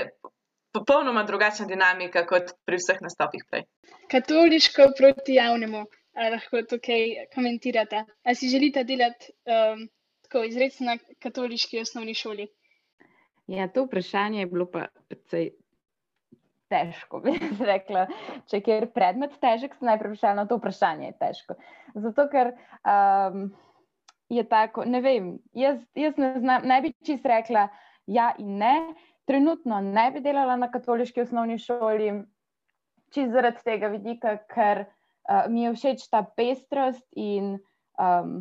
popolnoma drugačna dinamika kot pri vseh nastopih prej. Katoliško proti javnemu, ali lahko tukaj komentirate? Ali si želite delati um, tako izredno na katoliški osnovni šoli? Ja, to vprašanje je bilo pa precej težko, bi rekla. Če je predmet težek, se najprej vprašala, no, to vprašanje je težko. Zato, ker um, je tako, ne vem, jaz, jaz ne, znam, ne bi čist rekla ja in ne. Trenutno ne bi delala na katoliški osnovni šoli, čist zaradi tega vidika, ker uh, mi je všeč ta pestrost in um,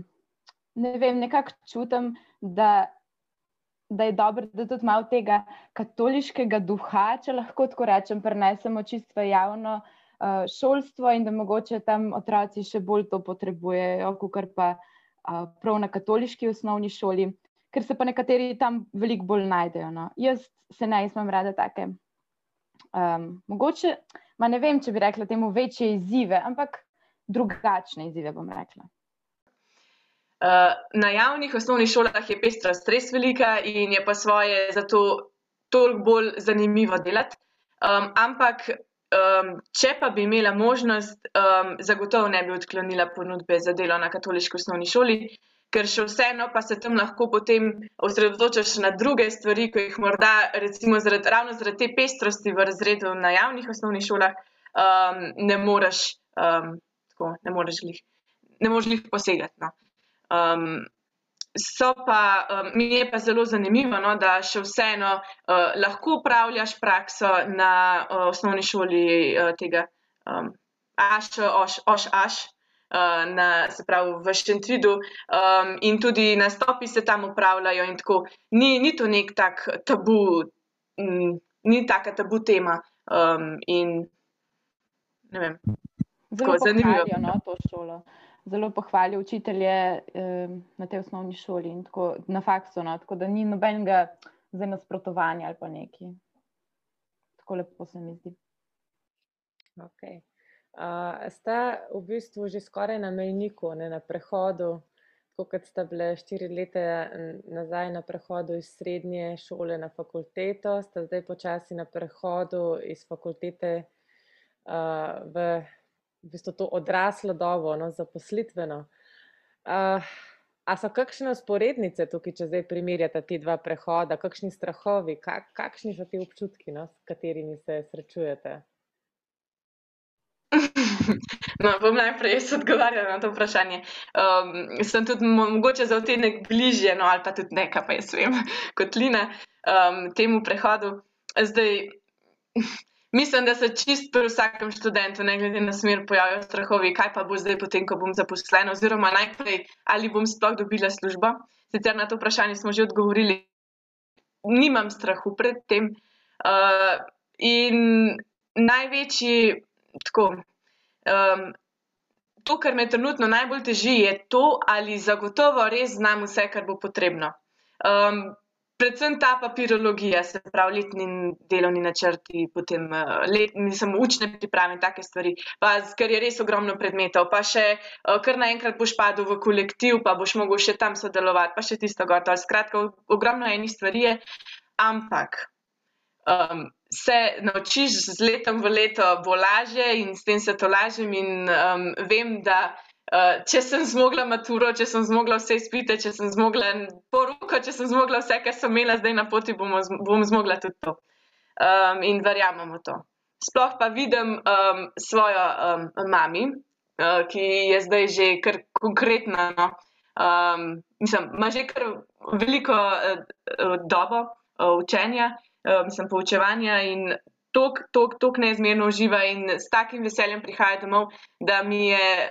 ne vem, nekako čutim, da da je dobro, da tudi malo tega katoliškega duha, če lahko tako rečem, prenesemo čisto javno uh, šolstvo in da mogoče tam otroci še bolj to potrebujejo, kot pa uh, prav na katoliški osnovni šoli, ker se pa nekateri tam veliko bolj najdejo. No. Jaz se ne izmem rada take. Um, mogoče, ma ne vem, če bi rekla temu večje izzive, ampak drugačne izzive bom rekla. Uh, na javnih osnovnih šolah je pestrost res velika in je pa svoje zato toliko bolj zanimivo delati. Um, ampak, um, če pa bi imela možnost, um, zagotovo ne bi odklonila ponudbe za delo na katoliški osnovni šoli, ker še vseeno pa se tam lahko potem osredotočaš na druge stvari, ki jih morda, recimo, zaradi, ravno zaradi te pestrosti v razredu na javnih osnovnih šolah, um, ne moreš, um, tako, ne moreš jih, ne moreš jih posegati. No. Um, so pa, um, mi je pa zelo zanimivo, no, da še vseeno uh, lahko upravljaš prakso na uh, osnovni šoli uh, tega um, Aš, Oš, Oš, Aš. Uh, na, se pravi, v Šentridu, um, in tudi nastopi se tam upravljajo, in tako ni, ni to nek tak tabu, m, ni taka tabu tema. Um, in ne vem, zelo zanimivo. No, to šolo zelo pohvalijo učitelje eh, na tej osnovni šoli in tako na faksu, no, tako da ni nobenega za nasprotovanje ali pa neki. Tako lepo se mi zdi. Okay. Uh, sta v bistvu že skoraj na mejniku, ne na prehodu, tako kot sta bile štiri leta nazaj na prehodu iz srednje šole na fakulteto, sta zdaj počasi na prehodu iz fakultete uh, v v bistvu to odraslo dobo, no, zaposlitveno. Uh, a so kakšne sporednice tukaj, če zdaj primerjate ti dva prehoda, kakšni strahovi, kak, kakšni so ti občutki, no, s katerimi se srečujete? No, bom najprej jaz odgovarjala na to vprašanje. Um, sem tudi mogoče za odtenek bližje, no, ali pa tudi nekaj, pa jaz vem, kot Lina, um, temu prehodu. Zdaj, Mislim, da se čist pri vsakem študentu, ne glede na smer, pojavljajo strahovi, kaj pa bo zdaj, potem, ko bom zaposlen, oziroma najprej, ali bom sploh dobila službo. Sicer na to vprašanje smo že odgovorili, nimam strahu pred tem. Uh, in največji, tako, um, to, kar me trenutno najbolj teži, je to, ali zagotovo res znam vse, kar bo potrebno. Um, Predvsem ta papirologija, se pravi, letni delovni načrti, potem eh, letni, samo učne priprave in take stvari, pa ker je res ogromno predmetov, pa še eh, kar naenkrat boš padel v kolektiv, pa boš mogel še tam sodelovati, pa še tisto gotovo. Skratka, ogromno enih stvari je, ampak um, se naučiš z letom v leto bo lažje in s tem se to lažem in um, vem, da. Uh, če sem zmogla maturo, če sem zmogla vse izpite, če sem zmogla poroko, če sem zmogla vse, kar sem imela zdaj na poti, bom, bom zmogla tudi to. Um, in verjamemo to. Sploh pa vidim um, svojo um, mami, uh, ki je zdaj že kar konkretna. No? Um, mislim, ima že kar veliko uh, dobo uh, učenja, uh, mislim, poučevanja in. Tok neizmerno uživa in s takim veseljem prihaja domov, da mi je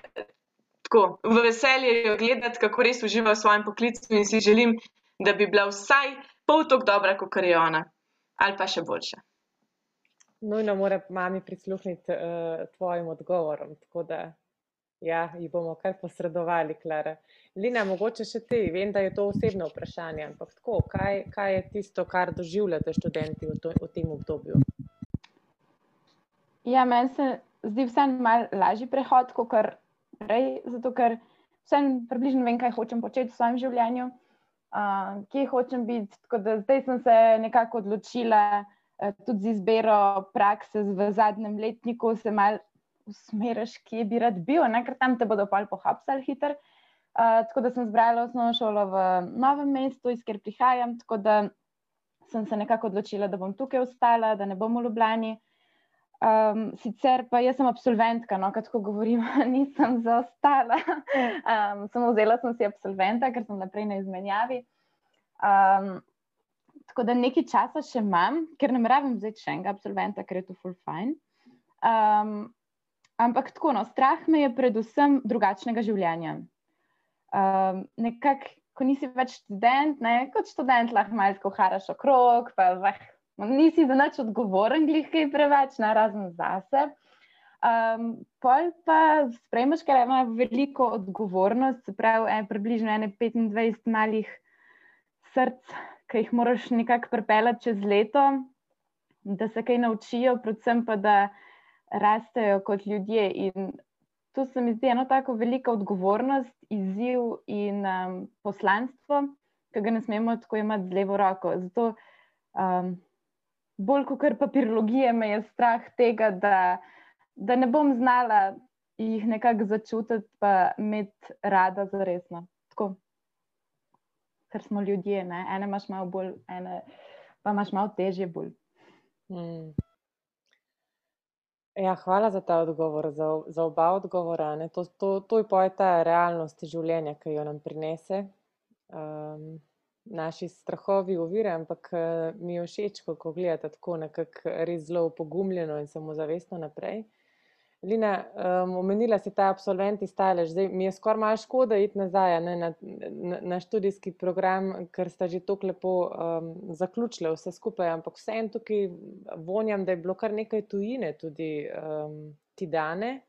tako, v veselje jo gledati, kako res uživa v svojem poklicu in si želim, da bi bila vsaj pol tako dobra, kot je ona, ali pa še boljša. Nujno mora mami prisluhniti uh, tvojim odgovorom. Da, Ja, jih bomo kar posredovali, Klara. Lina, mogoče še ti, vem, da je to osebno vprašanje, ampak tako, kaj, kaj je tisto, kar doživljate študenti v, to, v tem obdobju? Ja, meni se zdi vseeno malo lažji prehod, kot prej, zato ker vseeno približno vem, kaj hočem početi v svojem življenju, uh, kje hočem biti. Zdaj sem se nekako odločila, uh, tudi z izbiro prakse v zadnjem letniku, se malo usmeriš, kje bi rad bil, ne? ker tam te bodo pa pohapsali hiter. Uh, tako da sem zbrala osnovno šolo v novem mestu, iz kjer prihajam, tako da sem se nekako odločila, da bom tukaj ostala, da ne bom v Ljubljani. Um, sicer pa jaz sem absolventka, no, kot govorim, nisem zaostala. Um, samo vzela sem si absolventa, ker sem naprej na izmenjavi. Um, tako da nekaj časa še imam, ker ne morem vzeti še enega absolventa, ker je to full fine. Um, Ampak tako, no, strah me je predvsem drugačnega življenja. Um, Nekako, ko nisi več študent, ne, kot študent lahko malo haraš okrog, pa vah, nisi za nič odgovoren, glihkaj preveč, ne razen zase. Um, pol pa sprejmeš, ker ima veliko odgovornost, se pravi, en, približno 25 malih src, ki jih moraš nekako pripeljati čez leto, da se kaj naučijo, predvsem pa da rastejo kot ljudje. In to se mi zdi eno tako veliko odgovornost, izziv in um, poslanstvo, ki ga ne smemo tako imeti z levo roko. Zato, um, bolj kot kar papirologije, me je strah tega, da, da ne bom znala jih nekako začutiti, pa imeti rada za resno. Tako. Ker smo ljudje, ne? ene imaš malo bolj, ene pa imaš malo težje bolj. Hmm. Ja, hvala za ta odgovor, za, za oba odgovora. To, to, to je pa ta realnost življenja, ki jo nam prinese. Um, naši strahovi uvire, ampak eh, mi je všeč, ko gledate tako nekako res zelo pogumljeno in samozavestno naprej. Lina, um, omenila si ta absolventi stalež. Zdaj mi je skoraj malo škoda iti nazaj ne, na, na, na študijski program, ker sta že tako lepo um, zaključila vse skupaj, ampak vseeno tukaj vonjam, da je bilo kar nekaj tujine tudi um, ti dane.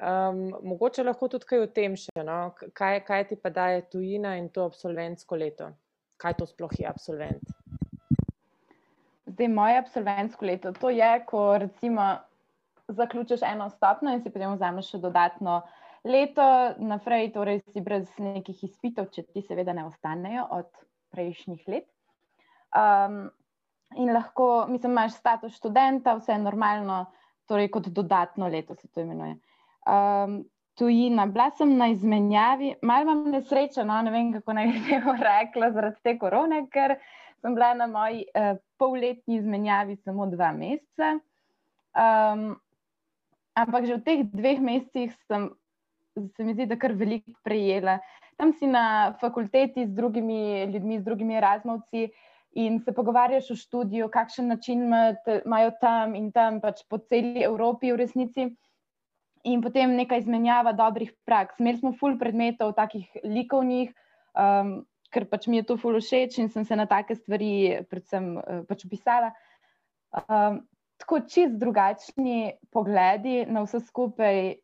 Um, mogoče lahko tudi kaj o tem še, no? kaj, kaj ti pa daje tujina in to absolventsko leto? Kaj to sploh je absolvent? Zdaj, moje absolventsko leto, to je, ko recimo zaključiš eno stopno in si potem vzameš še dodatno leto naprej, torej si brez nekih izpitev, če ti seveda ne ostanejo od prejšnjih let. Um, in lahko, mislim, imaš status študenta, vse je normalno, torej kot dodatno leto se to imenuje. Um, tujina, bila sem na izmenjavi, malo imam nesrečo, no, ne vem, kako naj bi rekla, zaradi te korone, ker sem bila na moji uh, polletni izmenjavi samo dva meseca. Um, Ampak že v teh dveh mesecih sem, se mi zdi, da kar veliko prejela. Tam si na fakulteti z drugimi ljudmi, z drugimi razmovci in se pogovarjaš o študiju, kakšen način imajo tam in tam, pač po celi Evropi v resnici. In potem neka izmenjava dobrih praks. Imeli smo ful predmetov, takih likovnih, um, ker pač mi je to ful všeč in sem se na take stvari predvsem uh, pač upisala. Um, tako čist drugačni pogledi na vse skupaj.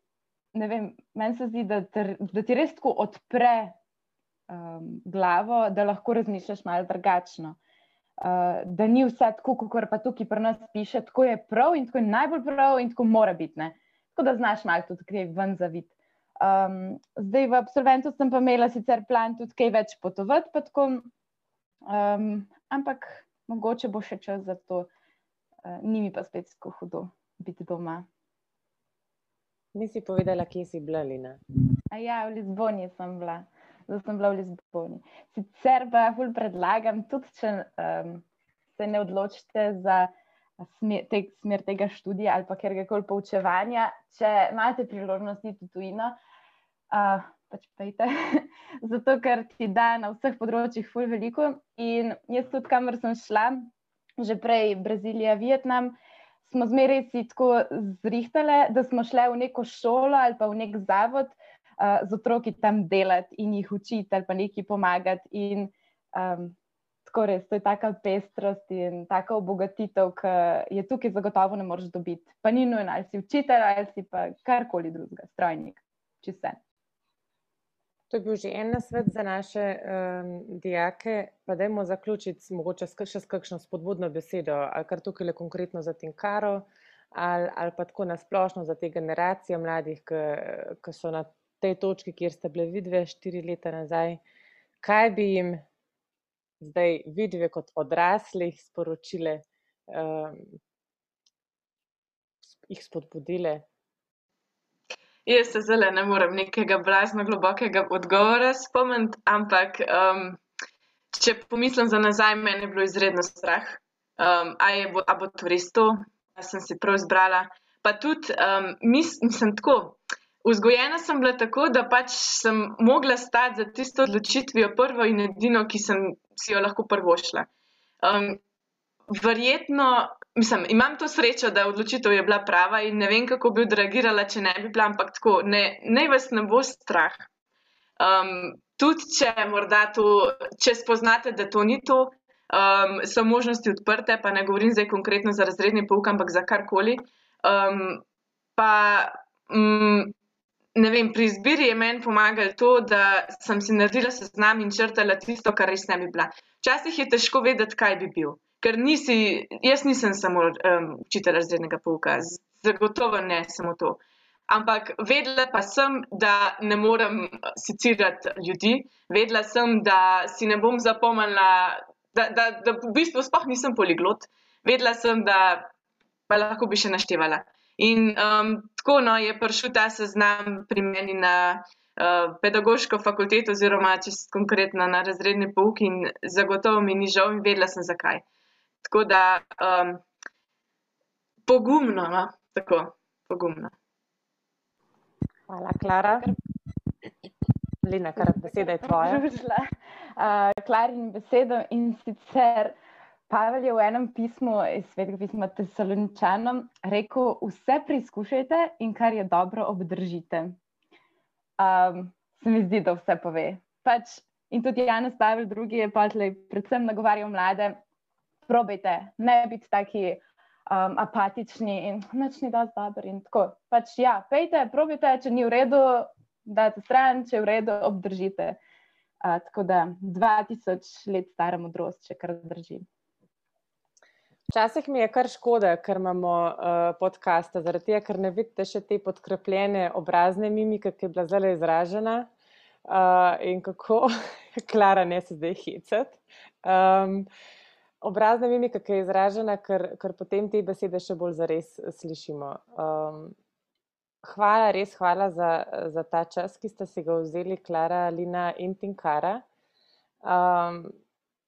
Meni se zdi, da, ter, da ti res tako odpre um, glavo, da lahko razmišljaš malo drugačno. Uh, da ni vse tako, kot pa tukaj pri nas piše, tako je prav in tako je najbolj prav in tako mora biti. Ne? Tako da znaš malo tudi kaj ven zaviti. Um, zdaj v absolventu sem pa imela sicer plan tudi kaj več potovati, tako, um, ampak mogoče bo še čas za to. Eh, ni mi pa spet tako hudo biti doma. Nisi povedala, kje si bila, Lina? A ja, v Lizboni sem bila. Zdaj sem bila v Lizboni. Sicer pa ful predlagam, tudi če um, se ne odločite za smer, te, smer tega študija ali pa kjerkoli poučevanja, če imate priložnost iti v tujino, uh, pač pejte. Zato, ker ti da na vseh področjih ful veliko. In jaz tudi, kamor sem šla, že prej Brazilija, Vietnam, smo zmeraj si tako zrihtali, da smo šli v neko šolo ali pa v nek zavod uh, z otroki tam delati in jih učiti ali pa nekaj pomagati. In, um, tako res, to je taka pestrost in taka obogatitev, ki je tukaj zagotovo ne moreš dobiti. Pa ni nujno, ali si učitelj ali si pa karkoli drugega, strojnik. če se. To je bil že en nasvet za naše um, dijake, pa dajmo zaključiti mogoče še s kakšno spodbudno besedo, ali kar tukaj le konkretno za Tinkaro, ali, ali pa tako nasplošno za te generacije mladih, ki so na tej točki, kjer ste bile vidve štiri leta nazaj. Kaj bi jim zdaj vidve kot odraslih sporočile, um, jih spodbudile? Jaz se zelo ne morem nekega blazno globokega odgovora spomniti, ampak um, če pomislim za nazaj, meni je bilo izredno strah. Um, a, je, a bo to res to, da sem si prav izbrala. Pa tudi, um, mislim, tako. Vzgojena sem bila tako, da pač sem mogla stati za tisto odločitvijo, prvo in edino, ki sem si jo lahko prvo šla. Um, verjetno, mislim, imam to srečo, da odločitev je bila prava in ne vem, kako bi odreagirala, če ne bi bila, ampak tako, ne, ne vas ne bo strah. Um, tudi, če morda to, če spoznate, da to ni to, um, so možnosti odprte, pa ne govorim zdaj konkretno za razredni pouk, ampak za karkoli. Um, pa, um, ne vem, pri izbiri je meni pomagalo to, da sem si naredila seznam in črtala tisto, kar res ne bi bila. Včasih je težko vedeti, kaj bi bil. Ker nisi, jaz nisem samo um, učitelj razrednega pouka, zagotovo ne samo to. Ampak vedela pa sem, da ne morem sicirati ljudi, vedela sem, da si ne bom zapomnila, da, da, da v bistvu sploh nisem poliglot, vedela sem, da pa lahko bi še naštevala. In um, tako no, je prišel ta seznam pri meni na uh, pedagoško fakulteto, oziroma čisto konkretno na razredni pouk, in zagotovo mi ni žal, in vedela sem zakaj. Tako da um, pogumno, no? tako pogumno. Hvala, Klara. Lina, kar beseda je tvoja. Uh, Klarin besedo in sicer. Pavel je v enem pismu iz svetega pisma Tesaloničanom rekel: Vse preizkušajte in kar je dobro, obdržite. Um, se mi zdi, da vse pove. Pač, in tudi Janes Pavel II. je pač, predvsem nagovarjal mlade: probejte, ne biti taki um, apatični in nočni da zdobr. In tako. Pač, ja, pejte, probejte, če ni v redu, dajte stran, če je v redu, obdržite. Uh, tako da 2000 let stara modrost, če kar drži. Včasih mi je kar škoda, ker imamo uh, podcaste, zaradi tega, ker ne vidite še te podkrepljene obrazne mimike, ki je bila zelo izražena uh, in kako, Klara, ne se zdaj hecati. Um, obrazna mimika, ki je izražena, ker, ker potem te besede še bolj zares slišimo. Um, hvala, res hvala za, za ta čas, ki ste si ga vzeli, Klara, Lina in Tinkara. Um,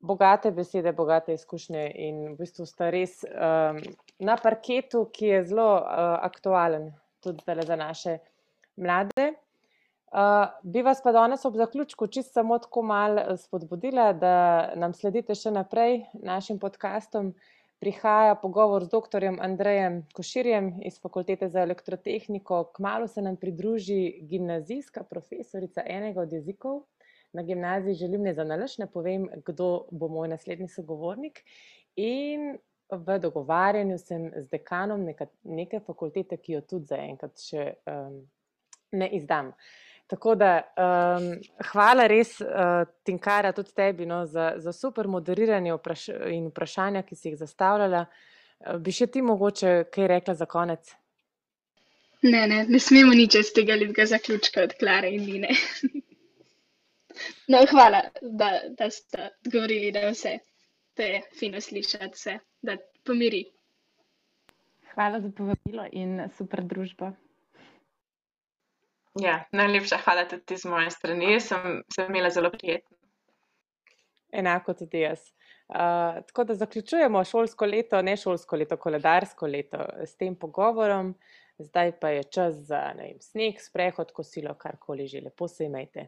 bogate besede, bogate izkušnje in v bistvu sta res um, na parketu, ki je zelo uh, aktualen tudi za naše mlade. Uh, bi vas pa danes ob zaključku čisto samo tako mal uh, spodbudila, da nam sledite še naprej našim podkastom. Prihaja pogovor z dr. Andrejem Koširjem iz Fakultete za elektrotehniko. Kmalo se nam pridruži gimnazijska profesorica enega od jezikov na gimnaziji želim ne za nalaž, ne povem, kdo bo moj naslednji sogovornik. In v dogovarjanju sem z dekanom neka, neke fakultete, ki jo tudi zaenkrat še um, ne izdam. Tako da um, hvala res, uh, Tinkara, tudi tebi no, za, za super moderiranje vpraš in vprašanja, ki si jih zastavljala. Uh, bi še ti mogoče kaj rekla za konec? Ne, ne, ne smemo nič iz tega lepega zaključka od Klare in Line. No, hvala, da, da ste govorili, da vse te je fino slišati, vse, da pomiri. Hvala za povabilo in super družbo. Ja, najlepša hvala tudi z moje strani. Jaz sem, sem imela zelo prijetno. Enako tudi jaz. Uh, tako da zaključujemo šolsko leto, ne šolsko leto, koledarsko leto s tem pogovorom. Zdaj pa je čas za vem, sneg, sprehod, kosilo, karkoli že lepo se imejte.